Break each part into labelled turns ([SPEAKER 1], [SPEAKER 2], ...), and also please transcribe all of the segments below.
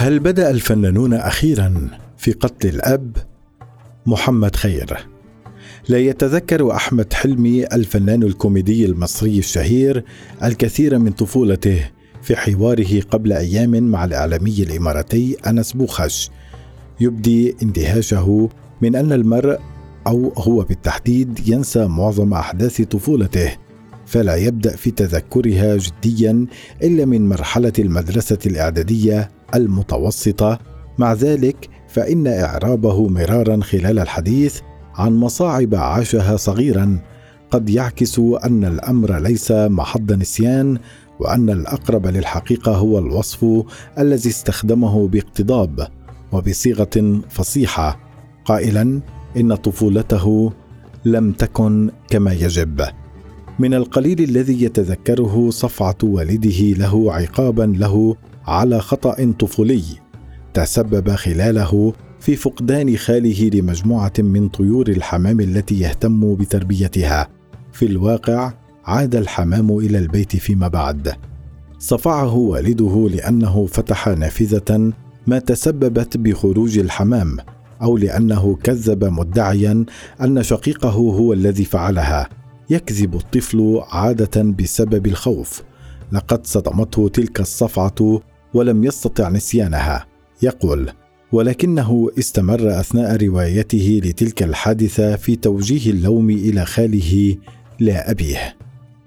[SPEAKER 1] هل بدأ الفنانون أخيرا في قتل الأب؟ محمد خير لا يتذكر أحمد حلمي الفنان الكوميدي المصري الشهير الكثير من طفولته في حواره قبل أيام مع الإعلامي الإماراتي أنس بوخش يبدي اندهاشه من أن المرء أو هو بالتحديد ينسى معظم أحداث طفولته فلا يبدأ في تذكرها جديا إلا من مرحلة المدرسة الإعدادية المتوسطة. مع ذلك فإن إعرابه مرارا خلال الحديث عن مصاعب عاشها صغيرا. قد يعكس أن الأمر ليس محض نسيان وأن الأقرب للحقيقة هو الوصف الذي استخدمه باقتضاب وبصيغة فصيحة. قائلا إن طفولته لم تكن كما يجب. من القليل الذي يتذكره صفعة والده له عقابا له على خطأ طفولي تسبب خلاله في فقدان خاله لمجموعة من طيور الحمام التي يهتم بتربيتها. في الواقع عاد الحمام إلى البيت فيما بعد. صفعه والده لأنه فتح نافذة ما تسببت بخروج الحمام أو لأنه كذب مدعيا أن شقيقه هو الذي فعلها. يكذب الطفل عادة بسبب الخوف. لقد صدمته تلك الصفعة ولم يستطع نسيانها. يقول ولكنه استمر أثناء روايته لتلك الحادثة في توجيه اللوم إلى خاله لا أبيه.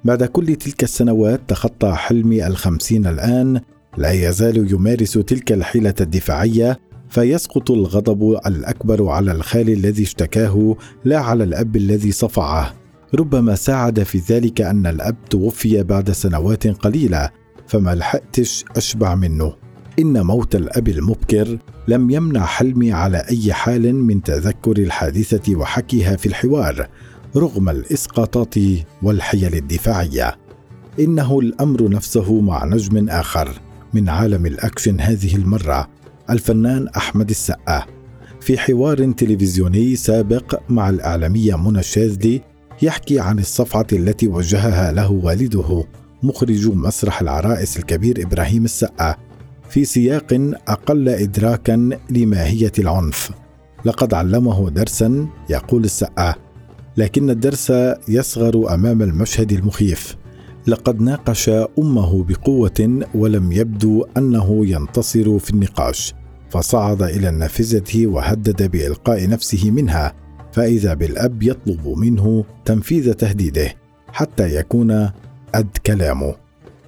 [SPEAKER 1] بعد كل تلك السنوات تخطى حلمي الخمسين الآن لا يزال يمارس تلك الحيلة الدفاعية فيسقط الغضب الأكبر على الخال الذي اشتكاه لا على الأب الذي صفعه. ربما ساعد في ذلك أن الأب توفي بعد سنوات قليلة فما لحقتش أشبع منه. إن موت الأب المبكر لم يمنع حلمي على أي حال من تذكر الحادثة وحكيها في الحوار رغم الإسقاطات والحيل الدفاعية. إنه الأمر نفسه مع نجم آخر من عالم الأكشن هذه المرة الفنان أحمد السقا. في حوار تلفزيوني سابق مع الإعلامية منى الشاذلي يحكي عن الصفعة التي وجهها له والده. مخرج مسرح العرائس الكبير إبراهيم السقا في سياق أقل ادراكا لماهية العنف. لقد علمه درسا يقول السقا لكن الدرس يصغر أمام المشهد المخيف. لقد ناقش أمه بقوة ولم يبدو أنه ينتصر في النقاش. فصعد إلى النافذة وهدد بإلقاء نفسه منها فإذا بالأب يطلب منه تنفيذ تهديده حتى يكون أد كلامه.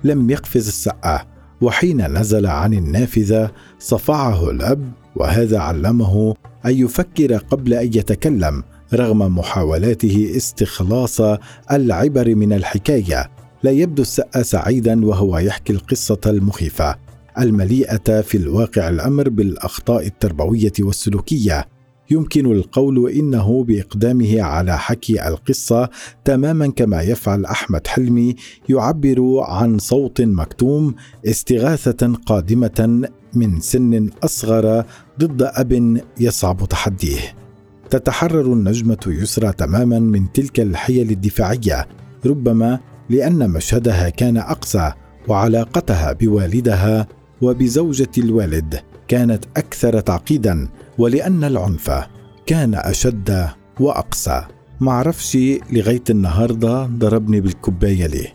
[SPEAKER 1] لم يقفز السقا وحين نزل عن النافذة صفعه الأب وهذا علمه أن يفكر قبل أن يتكلم رغم محاولاته استخلاص العبر من الحكاية. لا يبدو السقا سعيدا وهو يحكي القصة المخيفة. المليئة في الواقع الأمر بالأخطاء التربوية والسلوكية. يمكن القول إنه بإقدامه على حكي القصة تماما كما يفعل أحمد حلمي يعبر عن صوت مكتوم استغاثة قادمة من سن أصغر ضد أب يصعب تحديه. تتحرر النجمة يسرى تماما من تلك الحيل الدفاعية ربما لأن مشهدها كان اقسى وعلاقتها بوالدها وبزوجة الوالد كانت أكثر تعقيدا ولأن العنف كان أشد واقسى معرفش لغاية النهارده ضربني بالكوباية ليه؟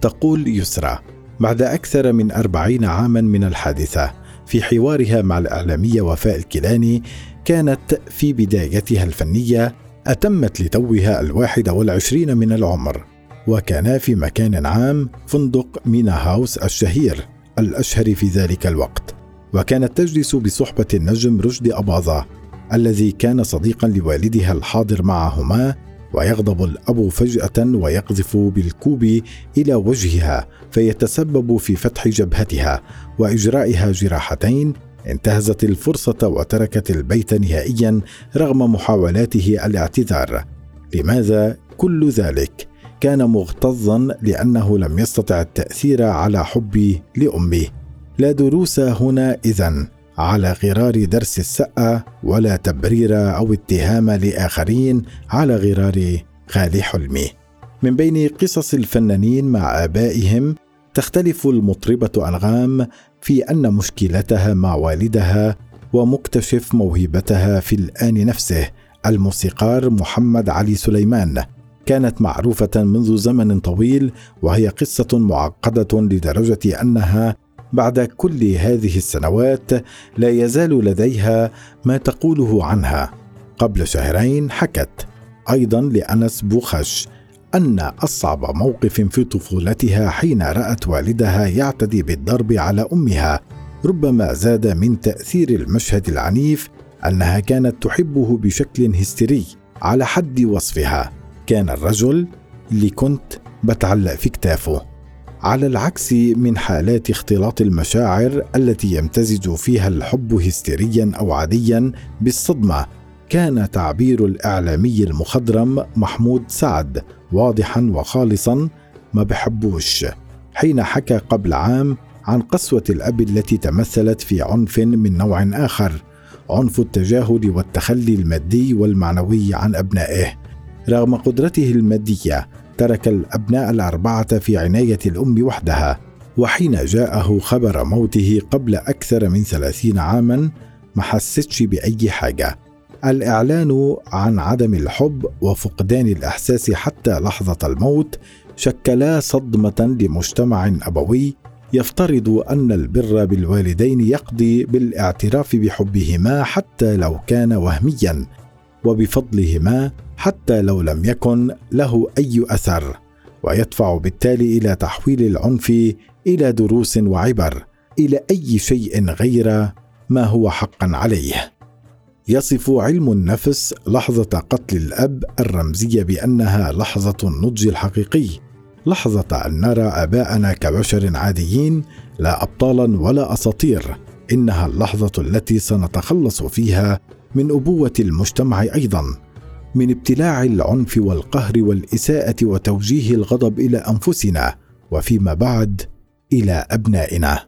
[SPEAKER 1] تقول يسرى. بعد أكثر من أربعين عاما من الحادثة في حوارها مع الإعلامية وفاء الكيلاني كانت في بدايتها الفنية أتمت لتوها الواحد والعشرين من العمر وكانا في مكان عام فندق مينا هاوس الشهير. الأشهر في ذلك الوقت. وكانت تجلس بصحبة النجم رشدي أباظة الذي كان صديقا لوالدها الحاضر معهما ويغضب الأب فجأة ويقذف بالكوب إلى وجهها فيتسبب في فتح جبهتها وإجرائها جراحتين انتهزت الفرصة وتركت البيت نهائيا رغم محاولاته الاعتذار. لماذا كل ذلك؟ كان مغتظا لأنه لم يستطع التأثير على حبي لأمه. لا دروس هنا اذا على غرار درس السأة ولا تبرير أو اتهام لآخرين على غرار خال حلمي من بين قصص الفنانين مع آبائهم تختلف المطربة أنغام في أن مشكلتها مع والدها ومكتشف موهبتها في الآن نفسه الموسيقار محمد علي سليمان. كانت معروفة منذ زمن طويل وهي قصة معقدة لدرجة أنها بعد كل هذه السنوات لا يزال لديها ما تقوله عنها. قبل شهرين حكت أيضا لأنس بوخش أن أصعب موقف في طفولتها حين رأت والدها يعتدي بالضرب على أمها ربما زاد من تأثير المشهد العنيف أنها كانت تحبه بشكل هستيري على حد وصفها. كان الرجل اللي كنت بتعلق في كتافه. على العكس من حالات اختلاط المشاعر التي يمتزج فيها الحب هستيريا أو عاديا بالصدمة كان تعبير الإعلامي المخضرم محمود سعد واضحا وخالصا ما بحبوش حين حكى قبل عام عن قسوة الأب التي تمثلت في عنف من نوع آخر عنف التجاهل والتخلي المادي والمعنوي عن أبنائه. رغم قدرته المادية ترك الأبناء الأربعة في عناية الأم وحدها وحين جاءه خبر موته قبل أكثر من ثلاثين عاما ما حستش بأي حاجة. الإعلان عن عدم الحب وفقدان الإحساس حتى لحظة الموت شكلا صدمة لمجتمع أبوي يفترض أن البر بالوالدين يقضي بالاعتراف بحبهما حتى لو كان وهميا. وبفضلهما حتى لو لم يكن له أي أثر ويدفع بالتالي إلى تحويل العنف إلى دروس وعبر إلى أي شيء غير ما هو حقا عليه. يصف علم النفس لحظة قتل الأب الرمزية بأنها لحظة النضج الحقيقي لحظة أن نرى آباءنا كبشر عاديين لا ابطالا ولا أساطير إنها اللحظة التي سنتخلص فيها من أبوة المجتمع أيضا من ابتلاع العنف والقهر والإساءة وتوجيه الغضب إلى أنفسنا وفيما بعد إلى أبنائنا.